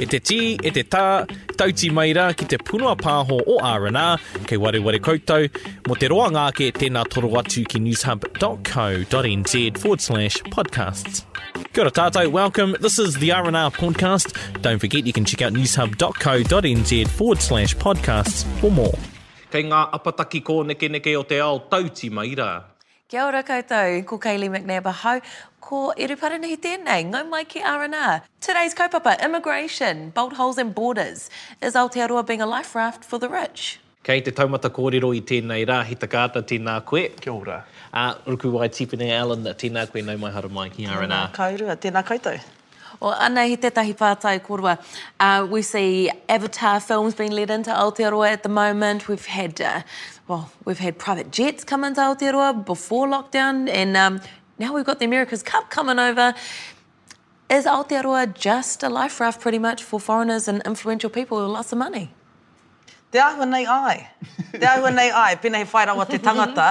E te tī, e te tā, tauti mai rā ki te punua pāho o R&R, kei wareware koutou, mō te roanga ake tēnā toro atu ki newshub.co.nz forward slash podcasts. Kia ora tātou, welcome, this is the R&R podcast. Don't forget you can check out newshub.co.nz forward slash podcasts for more. Kei ngā apataki kōnekeneke o te ao tauti mai rā. Kia ora koutou, ko Kaylee McNab ahau, ko Eru Paranahi tēnei, ngau mai ki RNR. Today's kaupapa, Immigration, bolt holes and borders, is Aotearoa being a life raft for the rich? Kei te taumata kōrero i tēnei rā, Hita Carter, tēnā koe. Kia ora. Ā, Rukuwai Tipene Allan, tēnā koe, nau mai haramai ki RNR. Tēnā kaurua, tēnā koutou. O anei he tētahi pātai kōrua. we see Avatar films being led into Aotearoa at the moment. We've had, uh, well, we've had private jets come into Aotearoa before lockdown and um, now we've got the America's Cup coming over. Is Aotearoa just a life raft pretty much for foreigners and influential people with lots of money? Te āhua nei āe. Te āhua nei āe, pēnei he whai rawa te tangata,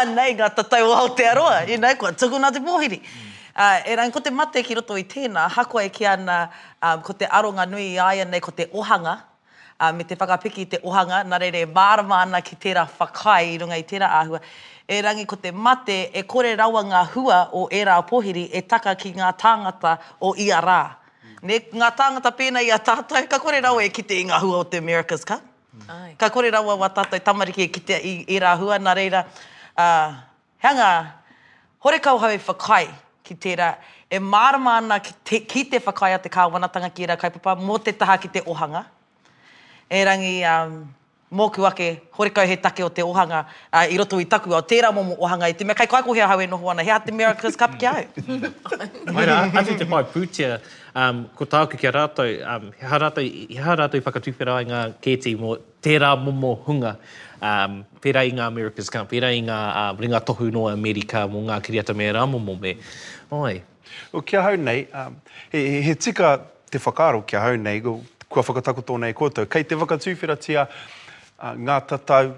anei ngā tatau o Aotearoa, you know, kua tukuna te pōhiri. Ērā, ko te mate ki roto i tēnā, hakoa e kī ana ko te aronga nui i a ia nei ko te ohanga, me te whakapiki i te ohanga, nā reira e mārama ana ki tērā whakaae i runga i tērā āhua. Ērangi ko te mate, e kore rawa ngā hua o ērā pōhiri e taka ki ngā tāngata o ia rā. Nē, ngā tāngata pēnā i a tātou, ka kore rawa e kite i ngā hua o te America's Cup. Ka kore rawa wā tātou tamariki e kitea i ērā hua, nā reira, he anga horekau ahau e whakaae ki tērā e mārama ana ki te whakaae a te kāwanatanga ki ērā kaupapa mō te taha ki te ohanga. Erangi, Mōku ake, horekau he take o te ohanga i roto i taku ao, tērā momo ohanga i te mea kei kaiako he ahau e noho ana, he aha te Miracles Cup ki a au? Mai rā, atu te pae pūtea, ko tāku ki a rātou, he aha rātou, he aha rātou i whakatuwhera ai ngā kēti mō tērā momo hunga, pērā i ngā Miracles Cup, pērā i ngā ringa tohu noa Amerika mō ngā kiriata me ērā momo, me, oi. Well, ki ahau nei, he tika te whakaaro ki ahau nei, kua whakatakoto nei koutou, kei te whakatuwheratia ngā tatau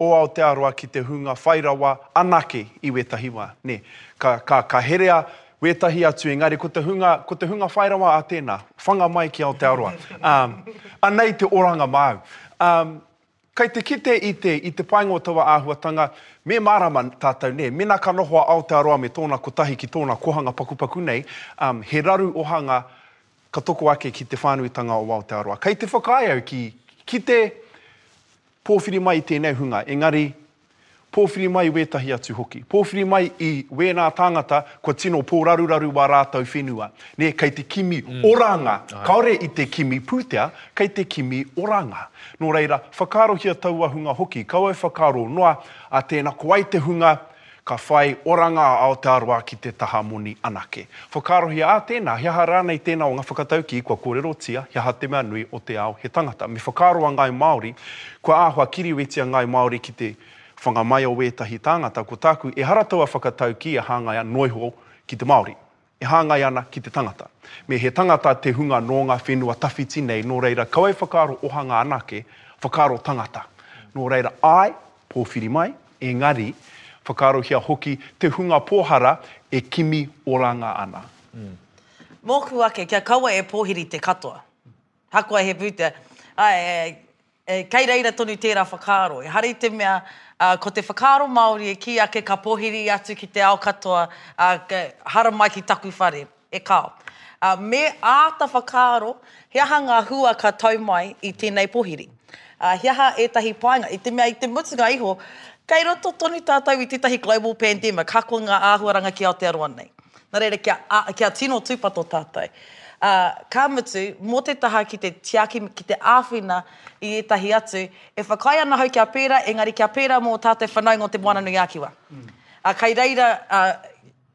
o Aotearoa ki te hunga whai rawa anake i wētahi wā. Nē, ka herea wētahi atu, engari ko te hunga, ko te hunga whai rawa a tēnā, whanga mai ki Aotearoa. Anei te oranga māu. Kei te kite i te, i te painga o taua āhuatanga, me mārama tātou, nē, mena ka noho a Aotearoa me tōna kotahi ki tōna kohanga pakupaku nei, um, he raru ohanga ka toko ake ki te whānuitanga o Aotearoa. Kei te whakaae au ki, ki te pōwhiri mai i tēnei hunga, engari, Pōwhiri mai wētahi atu hoki. Pōwhiri mai i wēnā tāngata kua tino pōraruraru wā rātou whenua, nē, kei te kimi oranga, kāore i te kimi pūtea, kei te kimi oranga. Nō reira, whakaarohia taua hunga hoki, kau au whakaaro noa, a tēna ko ai te hunga ka whai oranga a Aotearoa ki te taha moni anake. Whakaarohia, ā, tēnā, he aha rānei tēnā o ngā whakataukī kua kōrerotia, he aha te mea nui o te ao he tangata? Me whakaaro a Ngāi Māori, kua āhua kiriweti a Ngāi Māori ki te whanga mai o ētahi tāngata, ko tāku, ehara taua whakataukī e hāngai ana noa iho ki te Māori, e hāngai ana ki te tangata. Me he tangata te hunga nō ngā whenua tawhiti nei, nō reira, kau ai whakaaro ohanga anake, whakaaro tangata. Nō reira, āe, Pōwhiri mai, engari, whakaarohia hoki te hunga pōhara e kimi oranga ana. Mōku ake, kia kaua e pōwhiri te katoa. Hakoa he pūtea, āe, kei reira tonu tērā whakaaro. Ehara i te mea, ko te whakaaro Māori e kī ake ka pōwhiri atu ki te ao katoa, haramai ki taku whare. E kāo. Ā, me āta whakaaro he aha ngā hua ka tau mai i tēnei pōhiri. Ā, he aha ētahi painga, i te mea i te mutunga iho, kei roto tonu tātou i tētahi global pandemic, ahakoa ngā āhuaranga ki Aotearoa nei. Nā reira, kia, ā, kia tino tūpato tātou. Ā, ka mutu, mō te taha ki te tiaki, ki te āwhina i ētahi atu, e whakaae ana ahau kia pērā, engari kia pērā mō tātou whanaunga o Te Moana-nui-ā-Kiwa. Ā, kei reira, ā,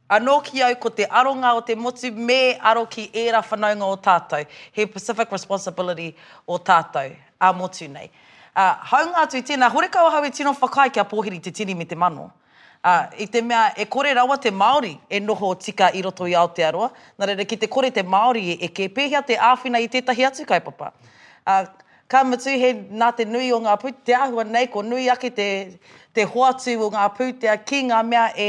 Anō ki au ko te aronga o te motu me aro ki ērā whanaunga o tātou, he pacific responsibility o tātou, ā-motu nei. Ā, hāunga atu i tēnā, horekau ahau e tino whakaae kia pōhiri te tini me te mano. Ā, i te mea e kore rawa te Māori e noho tika i roto i Aotearoa, nā reira ki te kore te Māori e eke, pēhea te āwhina i tētahi atu kaupapa? Ā, Ka mutu, he nā te nui o ngā pūtea, te āhua nei kua nui ake te, te hoatu o ngā pūtea ki ngā mea e,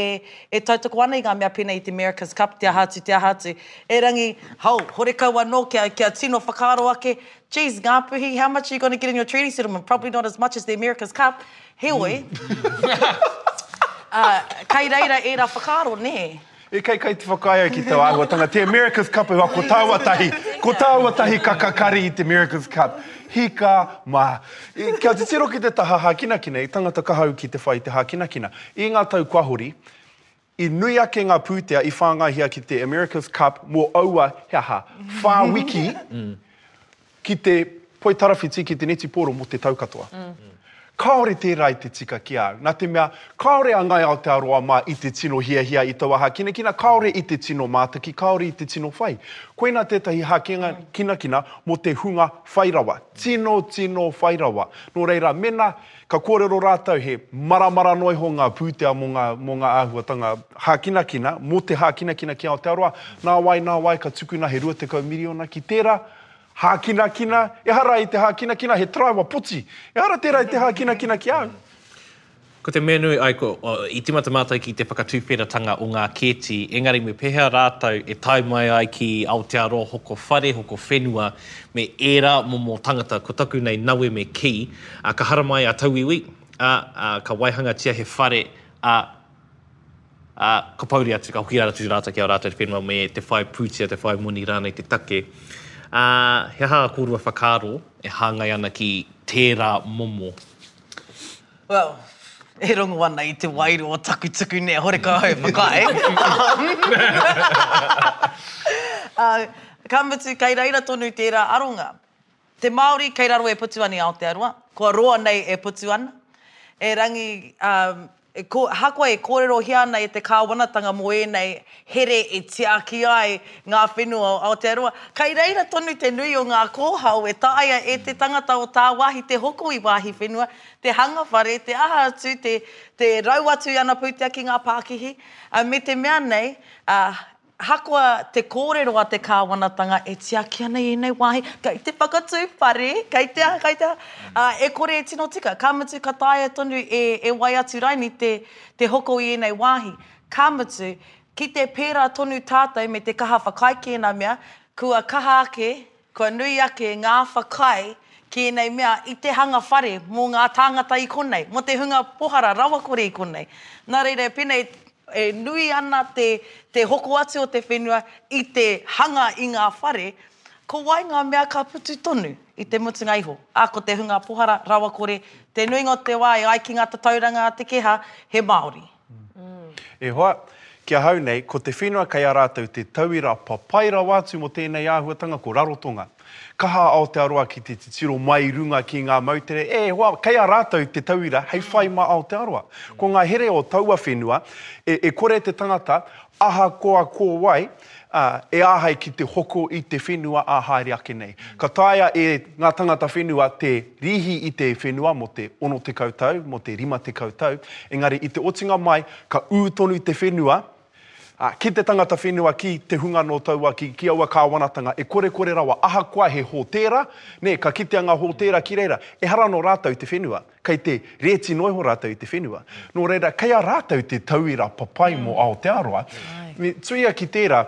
e tautoko ana i ngā mea pēnei i te America's Cup, te aha atu, te aha atu. Erangi, hau, horekau anō kia, kia tino whakaaro ake, geez, Ngāpuhi, how much are you going to get in your treaty settlement? Probably not as much as the America's Cup. Heoi, ā, kei reira ērā whakaaro, nē? E kai kai te whakaae ai ki tau ahuatanga te America's Cup e wa ko taua tahi ko taua tahi ka kakari i te America's Cup hika ma kia titiro ki te taha hakinakina i tangata kahau ki te whai te hakinakina i nga tau kua hori i nui ake nga putea i whangahia ki te America's Cup mo aua he aha wha wiki Ki te Poitarawhiti, ki te netiporo mō te tau katoa. Kāore tērā i te tika ki a au, nā te mea, kāore a Ngai Aotearoa mā i te tino hiahia i taua hākinakina, kāore i te tino mātaki, kāore i te tino whai. Koinā tētahi hākinakina mō te hunga whai rawa, tino tino whai rawa. Nō reira, mēnā. Ka kōrero rātou he maramara noa iho ngā pūtea mō ngā, mō ngā āhuatanga hākinakina, mō te hākinakina ki Aotearoa, nā wai, nā wai ka tukuna he 20 miriona ki tērā hākinakina, ehara i te hākinakina, he taraiwa poti, ehara tērā i te hākinakina ki a au. Ko te mea nui, āe, ko, i tīmata mātou ki te whakatuwheratanga o ngā kēti, engari me pēhea rātou e tae mai ai ki Aotearoa hoko whare, hoko whenua, me ērā momo tangata, ko taku nei nawe me kī, Ā, ka haramai a Tauiwi, ā, ā, ka waihangatia he whare, ā, ā, ka pouri atu, ka hoki atu rātou ki ā rātou whenua me te whai pūtea, te whai moni rānei te take. Ā, he aha ngā kōrua whakaaro e hāngai ana ki tērā momo? Well, e rongo ana i te wairua o taku tuku nei, horekau au e whakaae. Ā, ka mutu, kei reira tonu tērā aronga. Te Māori kei raro e putu ana i Aotearoa. Kua roa nei e putu ana. E Rangi, ahakoa e kōrerohia ana e te kāwanatanga mō ēnei here e tiaki ai ngā whenua o Aotearoa, kei reira tonu te nui o ngā kōhao e taea e te tangata o tāwāhi te hoko i wāhi whenua, te hanga whare, te aha atu, te rau atu i ana pūtea ki ngā pākihi, me te mea nei, Ahakoa te kōrero a te kāwanatanga e tiaki ana i ēnei wāhi, kei te whakatū whare, kei te aha, kei te aha, ā, e kore e tino tika. Ka mutu ka taea tonu e, e wai atu raini te, te hoko i ēnei wāhi. Ka mutu, ki te pērā tonu tātou me te kaha whakaae ki ēnā mea, kua kaha ake Kua nui ake ngā whakaae ki ēnei mea i te hanga whare mō ngā tāngata i konei, mō te hunga pohara rawakore i konei. Nā reira, pēnei i. E nui ana te hoko atu o te whenua i te hanga i ngā whare, ko wai ngā mea ka putu tonu i te mutunga iho? A, ko te hunga pohara rawakore, te nuinga o te wā e ai ki ngā tatauranga a te keha, he Māori. E hoa, ki ahau nei, ko te whenua kei a rātou te tauira papai rawa atu mō tēnei āhuatanga ko Rarotonga. Kaha a Aotearoa ki te titiro mai runga ki ngā moutere, e hoa, kei a rātou te tauira hei whai mā Aotearoa. Ko ngā here o taua whenua, e kore te tangata Ahakoa ko wai, ā, e āhei ki te hoko i te whenua ā haere ake nei. Ka taea e ngā tangata whenua te rīhi i te whenua mō te 60 tau, mō te 50 tau, engari i te otinga mai ka ū tonu te whenua, ā, ki te tangata whenua, ki te hunga nō taua, ki, ki aua kāwanatanga e korekore rawa, ahakoa he hōtēra, nē, ka kitea ngā hōtēra ki reira, ehara anō rātou te whenua. Kei te rēti noa iho rātou i te whenua. Nō reira, kei a rātou te tauira papai mō Aotearoa. Me tuia ki tērā,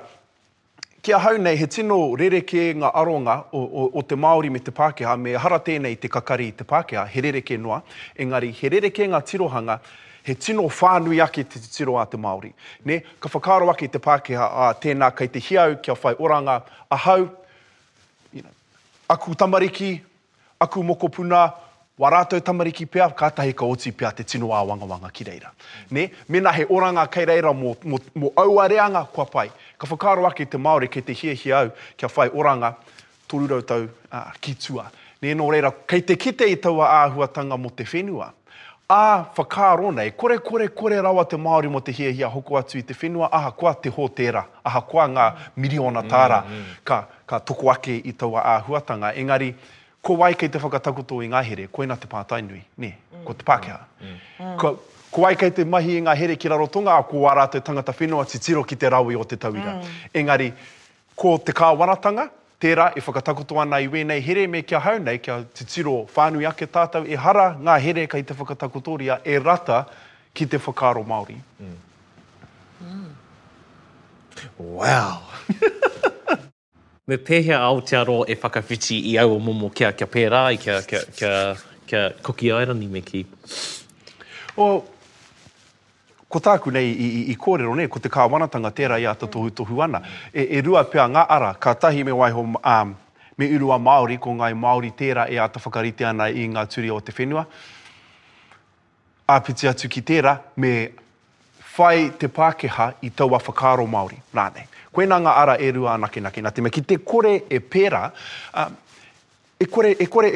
ki ahau nei he tino rerekē ngā aronga o te Māori me te Pākehā, me ehara tēnei i te kakari i te Pākehā, he rerekē noa, engari he rerekē ngā tirohanga, he tino whānui ake te titiro a te Māori. Nē? Ka whakaaro ake te Pākehā, ā, tēnā kei te hia au kia whai oranga ahau, you know, aku tamariki, Aku mokopuna, wā rātou tamariki pea, kātahi ka oti pea te tino āwangawanga ki reira. Nē? Mēnā he oranga kei reira mō, mō, mō aua reanga, kua pai. Ka whakaaro ake te Māori kei te hiahia au kia whai oranga toru rau tau, ā, ki tua. Nē? Nō reira, kei te kite i taua āhuatanga mō te whenua. Ā, whakaaro nei, kore, kore, kore rawa te Māori mō te hiahia hoko atu i te whenua ahakoa te hōtēra, ahakoa ngā miriona tāra ka, ka toko ake i taua āhuatanga. Engari, ko wai kei te whakatakoto i ngā here? Koina te pātai nui, nē, ko te Pākehā. Ko, ko wai kei te mahi i ngā here ki Rarotonga? Ko ā rātou tangata whenua titiro ki te rawe o te tauira. Engari, Ko te kāwanatanga, tērā e whakatakoto ana i wēnei here me kia hau nei kia titiro whānui ake tātou ehara ngā here kei te whakatakotoria e rata ki te whakaaro Māori. Wow! Me pēhea Aotearoa e whakawhiti i aua momo kia kia pērā ai kia kia kia kia Kuki Airani me kī? Well, Ko tāku nei i kōrero nei, ko te Kāwanatanga tērā i āta tohutohu ana. E rua pea ngā ara, ka tahi me waiho, me uru a Māori, ko Ngāi Māori tērā e āta whakarite ana i ngā turia o te whenua. Āpiti atu ki tērā, me whai te Pākehā i taua whakaaro Māori rānei. Koinā ngā ara e rua anake nā te mea ki te kore e pērā, E kore, e kore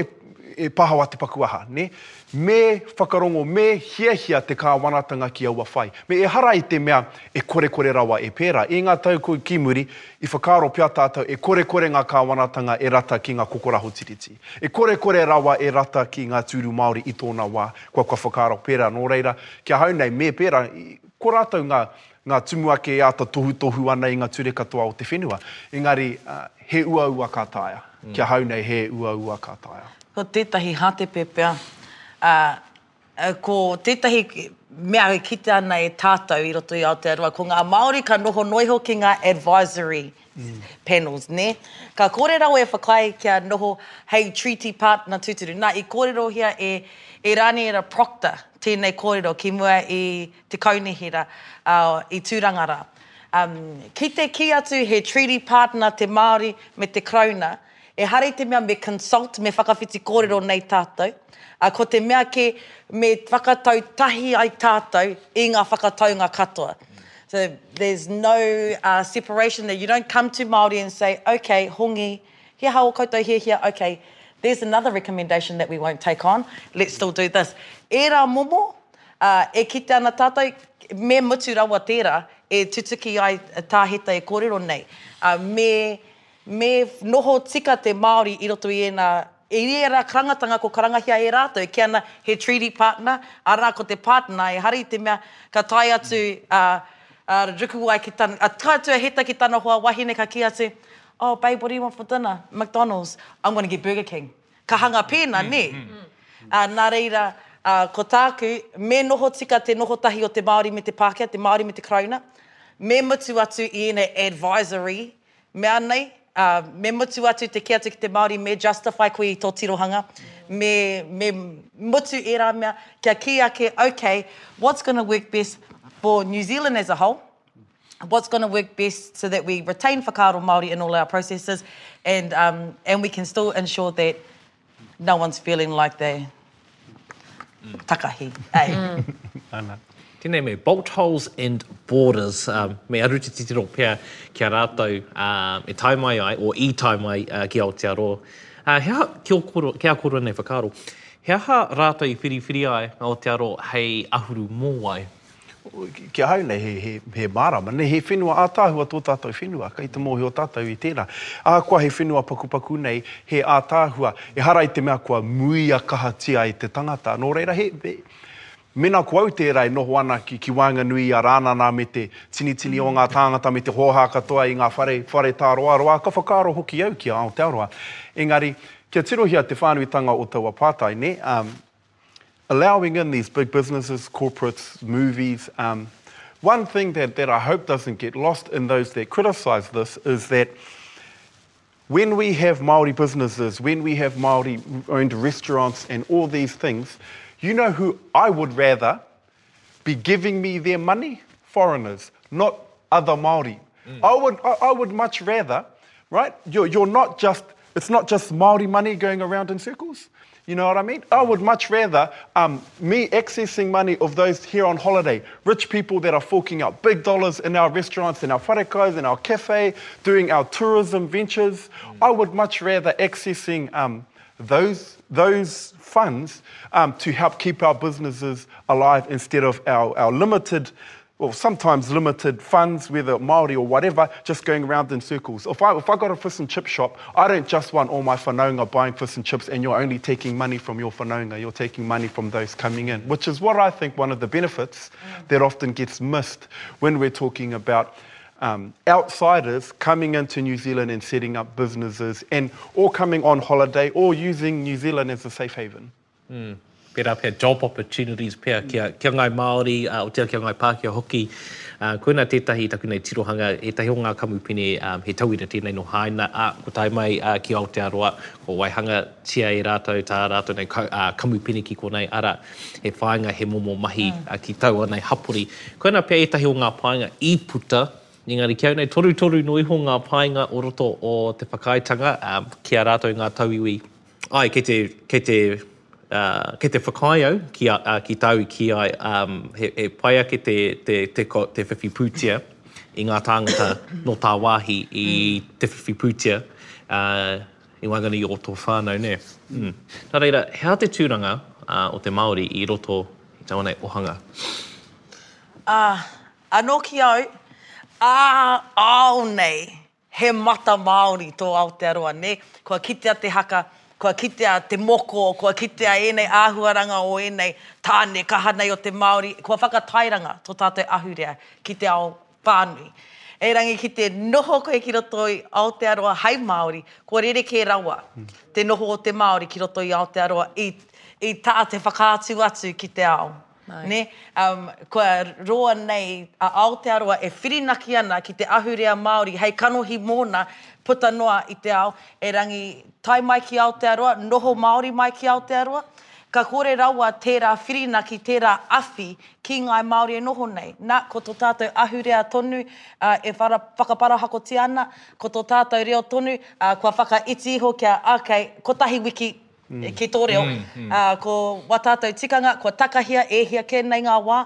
e pahawa te paku aha, ne? Me whakarongo, me hiahia te Kāwanatanga ki aua whai. Me ehara i te mea e korekore rawa e pērā. I ngā tau ki muri, i whakaaro pea tātou e korekore ngā Kāwanatanga e rata ki ngā kokoraho tiriti. E korekore rawa e rata ki ngā tūru Māori i tōna wā, kua, kua whakaaro pērā. Nō reira, ki ahau nei, me pērā, ko rātou ngā, Ngā tumuake e āta tohutohu ana i ngā ture katoa o te whenua, engari he uaua ka taea. Ki ahau nei he uaua ka taea. Ko tētahi hātepe pea, ko tētahi mea e kite ana e tātou i roto i Aotearoa, ko ngā Māori ka noho noa iho ki ngā advisory panels, nē. Ka kore rawa e whakaae kia noho hei treaty partner tūturu. Nā, i kōrerohia e Rāniera Proctor tēnei kōrero ki mua i te Kaunihera i Tūranga rā. Ki te kī atu he treaty partner te Māori me te Karauna, ehara i te mea me consult, me whakawhiti kōrero nei tātou, ko te mea kē me whakatau tahi ai tātou i ngā whakataunga katoa. So, there's no separation there. You don't come to Māori and say, ok, hongi, he aha ō koutou hiahia, ok, there's another recommendation that we won't take on, let's still do this. Ērā momo, Ā, e kite ana tātou, me mutu rawa tērā e tutuki ai Tāheta e kōrero nei, ā, me, me noho tika te Māori i roto i ēnā, i ērā karangatanga kua karangahia e rātou, e kī ana he treaty partner, arā, ko te partner, ehara i te mea ka tae atu a, a Rukuwai ki tana, a, tae atu a Heta ki tana hoa wahine ka kī atu, Oh, babe, what do you want for dinner? McDonald's? I'm going to get Burger King. Ka hanga pēna, nē? Ā, nā reira, ā, ko tāku, me noho tika te noho tahi o te Māori me te Pākehā, te Māori me te Karauna, me mutu atu i ēnei advisory mea nei, ā, me mutu atu te kī atu ki te Māori me justify koe i tō tirohanga, me, me mutu ērā mea kia kī ake, okay, what's going to work best for New Zealand as a whole, what's going to work best so that we retain whakaaro Māori in all our processes and, um, and we can still ensure that no one's feeling like they takahi. Hey. Mm. Ana. Tēnei me bolt holes and borders. Um, me aru te titiro pea ki a rātou uh, e tae mai ai, o i tae mai uh, ki Aotearoa. Uh, he aha, ki, koro, ki a koro nei whakaaro, he aha rātou i whiriwhiri ai Aotearoa hei ahuru mōwai? Ki ahau nei, he, he, he mārama, nei, he whenua ātaahua tō tātou whenua, kei te mōhio tātou i tērā. Ahakoa he whenua pakupaku nei, he ātaahua, ehara i te mea kua muia kahatia e te tangata. Nō reira, he, he, mena ko au tērā e noho ana ki, ki waenganui i a Rānana me te tinitini o ngā tāngata me te hōhā katoa i ngā whare, whare tāroaroa, ka whakaaro hoki au ki a Aotearoa. Engari, kia tirohia te whānuitanga o taua pātai, nē, ā, allowing in these big businesses, corporates, movies, um, one thing that, that I hope doesn't get lost in those that criticise this is that when we have Māori businesses, when we have Māori-owned restaurants and all these things, You know who I would rather be giving me their money? Foreigners, not other Maori. Mm. I would I, I, would much rather, right? You're, you're not just it's not just Maori money going around in circles. You know what I mean? I would much rather um, me accessing money of those here on holiday, rich people that are forking out big dollars in our restaurants, in our wharekais, in our cafe, doing our tourism ventures. Mm. I would much rather accessing um, those, those funds um, to help keep our businesses alive instead of our, our limited or well, sometimes limited funds, whether Maori or whatever, just going around in circles. If I, if I got a fish and chip shop, I don't just want all my whanaunga buying fish and chips and you're only taking money from your whanaunga, you're taking money from those coming in, which is what I think one of the benefits mm. that often gets missed when we're talking about Um, outside of coming into New Zealand and setting up businesses and or coming on holiday or using New Zealand as a safe haven. Mm. Pera pia job opportunities pia kia, kia ngai Māori, uh, o tia kia ngai Pākehā hoki. Uh, koina tētahi taku nei tirohanga, ētahi o ngā kamupene, um, he tauira tēnei no Haina, a, uh, ko tai mai uh, ki Aotearoa, ko waihanga tia e rātou tā rātou nei ka, uh, kamupene ki konei, ara, He whāinga, he momo mahi ki taua nei hapori. Koinā pea ētahi o ngā pāinga i puta, engari kia nei torutoru noa iho ngā pāinga o roto o te whakaaetanga ki a rātou ngā tauiwi. Āe, kei te, kei te, kei te whakaae au ki a, ki tāu kī ai he pai ake te, te, te, te whiwhi pūtea i ngā tāngata nō tāwāhi i te whiwhi pūtea, I waenganui i ō tō whānau, nē? Ū. Nā reira, he aha te tūranga o te Māori i roto i taua nei ohanga? Ā, anō ki au, ā, ao nei, he mata Māori tō Aotearoa, nē? Kua kitea te haka, kua kitea te moko, kua kitea ēnei āhuaranga o ēnei tāne kaha nei o te Māori, kua whakatairanga tō tātou ahurea ki te ao Whānui. Erangi ki te noho koe ki roto i Aotearoa hei Māori, kua rerekē rawa te noho o te Māori ki roto i Aotearoa i, i tā te whakaatu atu ki te ao. Nē? Um, kua roa nei a Aotearoa e whirinaki ana ki te ahurea Māori hei kanohi mōna puta noa i te ao, erangi tae mai ki Aotearoa, noho Māori mai ki Aotearoa, ka kore rawa tērā whirinaki, tērā awhi ki ngāi Māori e noho nei. Na, ko to tātou ahurea tonu e whakaparahakotia ana, ko to tātou reo tonu, kua whakaiti iho kia, ok, kotahi wiki ki tō reo, ko wa tātou tikanga kua takahia e hia ke nei ngā wā,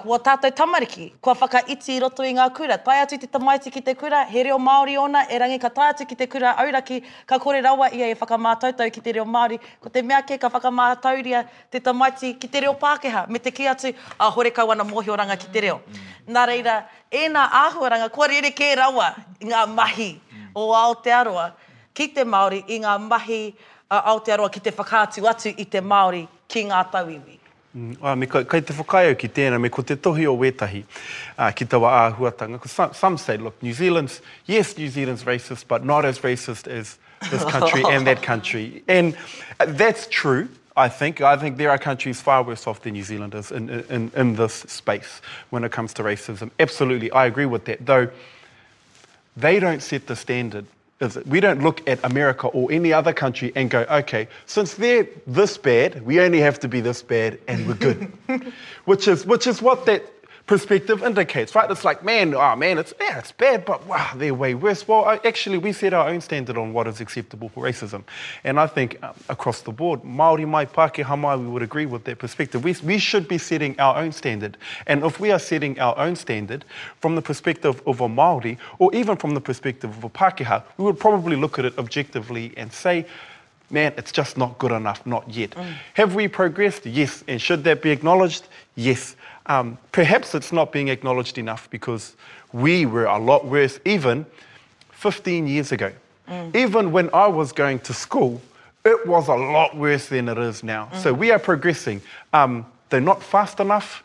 ko wa tātou tamariki kua whakaiti i roto i ngā kura. Tae atu te tamaiti ki te kura, he reo Māori ōna, erangi ka tae atu ki te kura auraki, ka kore rawa ia e whakamātautau ki te reo Māori, ko te mea kē ka whakamātauria te tamaiti ki te reo Pākehā, me te kī atu, a horekau ana mōhioranga ki te reo. Nā reira, ēnā āhuaranga kua rerekē rawa i ngā mahi o Aotearoa ki te Māori, i ngā mahi a Aotearoa ki te whakaatu atu i te Māori ki ngā tauiwi. Ā, me kai te whakaae au ki tēnā, me ko te tohe o wētahi ki taua āhuatanga, ko some, some say, look, New Zealand's, yes, New Zealand's racist, but not as racist as this country and that country. And that's true, I think I think there are countries far worse off than New Zealanders in, in, in this space when it comes to racism. Absolutely, I agree with that. Though they don't set the standard is it? We don't look at America or any other country and go, okay, since they're this bad, we only have to be this bad and we're good. which, is, which is what that perspective indicates, right? It's like, man, oh man, it's yeah, it's bad, but wow, they're way worse. Well, uh, actually, we set our own standard on what is acceptable for racism, and I think um, across the board, Maori, Mai, Pākehā we would agree with that perspective. We we should be setting our own standard, and if we are setting our own standard from the perspective of a Maori, or even from the perspective of a Pākehā, we would probably look at it objectively and say man, it's just not good enough, not yet. Mm. Have we progressed? Yes. And should that be acknowledged? Yes. Um, perhaps it's not being acknowledged enough because we were a lot worse even 15 years ago. Mm. Even when I was going to school, it was a lot worse than it is now. Mm. So we are progressing. Um, they're not fast enough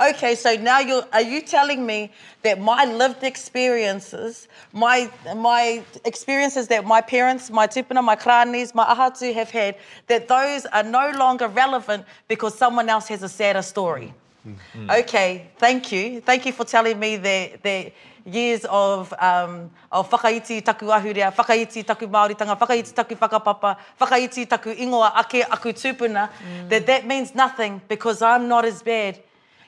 Okay, so now you are you telling me that my lived experiences, my my experiences that my parents, my tūpuna, my krānis, my ahatū have had, that those are no longer relevant because someone else has a sadder story? Mm. Okay, thank you. Thank you for telling me that, that years of um I'll whakaiti i taku ahurea, whakaiti i taku Māoritanga, whakaiti taku whakapapa, whakaiti i taku ingoa ake, aku tūpuna, that that means nothing because I'm not as bad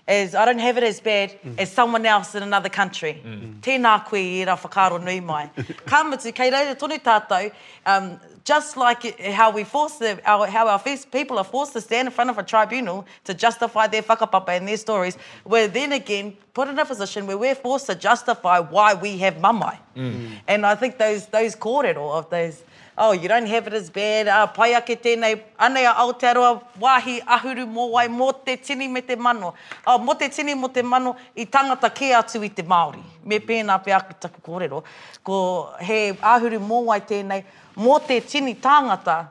as, I don't have it as bad as someone else in another country. Tēnā koe i ērā whakaaro nui mai. Ka mutu, kei reira tonu tātou, um, just like how we force the, our, how our face, people are forced to stand in front of a tribunal to justify their whakapapa and their stories, well then again, put in a position where we're forced to justify why we have mamae. Mm. And I think those, those kōrero of those, oh, you don't have it as bad, ah, pai ake tēnei, anei a Aotearoa, wāhi ahuru mō wai, mō te tini me te mano, oh, mō te tini, mō te mano, i tangata kē atu i te Māori. Me pēnā pea aku taku kōrero, ko he ahuru mō wai tēnei, mō te tini tāngata,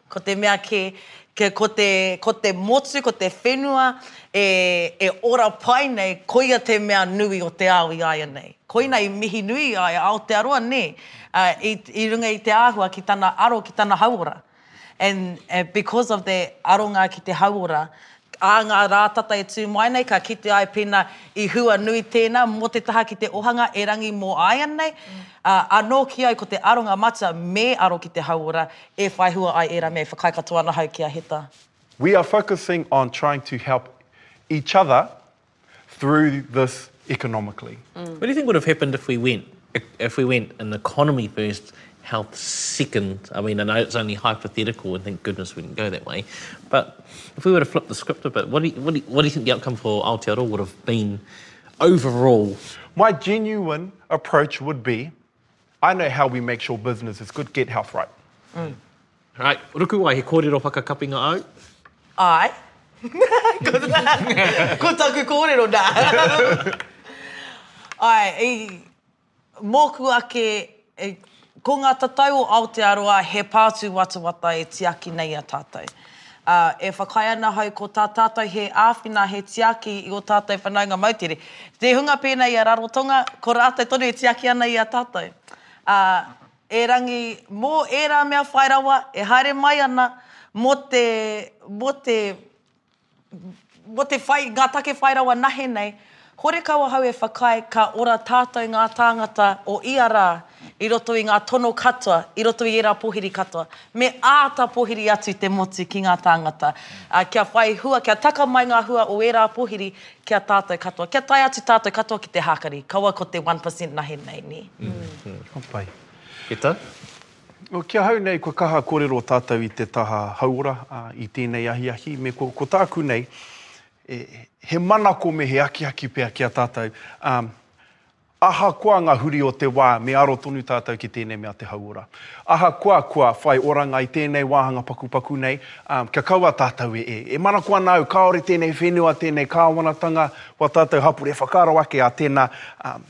Ko te mea kē, ko te, ko te motu, ko te whenua e, e ora pai nei, koia te mea nui o te ao i āianei. Koina i mihi nui ai a Aotearoa, nē, i, i runga i te āhua ki tana aro ki tana hauora. And, and because of their aronga ki te hauora, Ā ngā rā tata e tū mai nei, ka kite ai pēnā i hua nui tēnā mō te taha ki te ohanga erangi mō āianei, ā, anō ki au ko te aronga matua me aro ki te hauora e whai hua ai ērā mea i whakaae katoa ana hau ki a Heta. We are focusing on trying to help each other through this economically. Mm. What do you think would have happened if we went? If we went an economy first Health sickened. I mean, I know it's only hypothetical and thank goodness we didn't go that way, but if we were to flip the script a bit, what do you, what do you, what do you think the outcome for Aotearoa would have been overall? My genuine approach would be I know how we make sure business is good, get health right. Alright, ruku ai he kōrero whakakapinga āu? Āe. Good luck. Ko taku kōrero, nā. Āe, i, mōku ake, ko ngā tatau o Aotearoa he pātū watawata e tiaki nei i a tātou. Ā, e whakaae ana ahau ko tā tātou he āwhina, he tiaki i ō tātou whanaunga moutere. Te hunga pēnā i a Rarotonga, ko rātou tonu e tiaki ana i a tātou. Ā, ērangi, mō ērā mea whai rawa e haere mai ana mō te, mō te. Mo te whai, nga take whai rawa nahe nei, horekau ahau e whakaae ka ora tatou nga tāngata o ia ra i roto i nga tono katoa, i roto i era pohiri katoa. Me āta pohiri atu te motu ki nga tāngata, a, kia whai hua, kia taka mai nga hua o era pohiri ki a tatou katoa. Kia tae atu tatou katoa ki te hākari, kaua ko te one per cent nahe nei, ni? Ka pai. Peter? Ki ahau nei, kua kaha kōrero tātou i te taha hauora i tēnei ahiahi, me ko, ko tāku nei, e, he manako me he akiaki pea ki a tātou. Um, ahakoa ngā huri o te wā, me aro tonu tātou ki tēnei mea te hauora. Ahakoa kua whai oranga i tēnei wāhanga pakupaku nei, um, kia kaua tātou e, e, e manako ana au, kāore tēnei whenua, tēnei kāwanatanga, wā tātou hapori e whakaaro ake, a tēnā, um,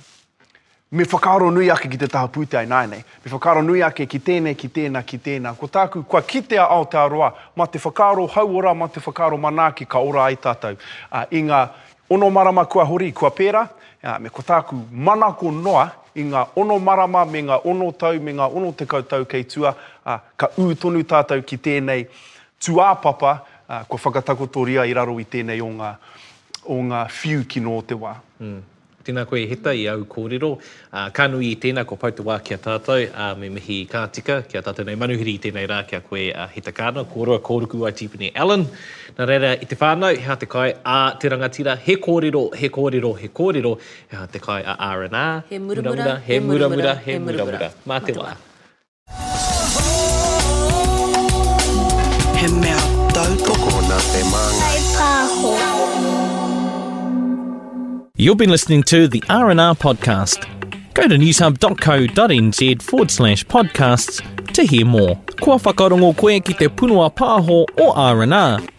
Me whakaaro nui ake ki te taha pūtea ināianei. Me whakaaro nui ake ki tēnei, ki tēnā, ki tēnā. Ko tāku, kua kitea Aotearoa mā te whakaaro hauora, mā te whakaaro manaaki ka ora ai tātou. Ā, i ngā ono marama kua hori, kua pērā, ā, me ko tāku manako noa i ngā ono marama me ngā ono tau me ngā ono tekau tau kei tua, ā, ka ū tonu tātou ki tēnei tūāpapa, ā, kua whakatakotoria i raro i tēnei o ngā, o ngā whiu kino o te wā. Tēnā koe e Heta i āu kōrero. Ka nui i tēnā ko Pou te wā ki a tātou. Me mihi ka tika ki a tātou nei manuhiri i tēnei rā ki a koe a Heta Kāna. Ko roa kōruku ai Tīpene Allan. Nā reira i te whānau he aha te kai a te rangatira he kōrero, he kōrero, he kōrero he aha te kai a R&R. He muramura, he muramura, he muramura. Mā te wā. He mea tautoko nā te māngai. Hai pāho. You've been listening to the R&R podcast. Go to newshub.co.nz forward slash podcasts to hear more. Kua whakarongo koe ki te punua pāho o R&R?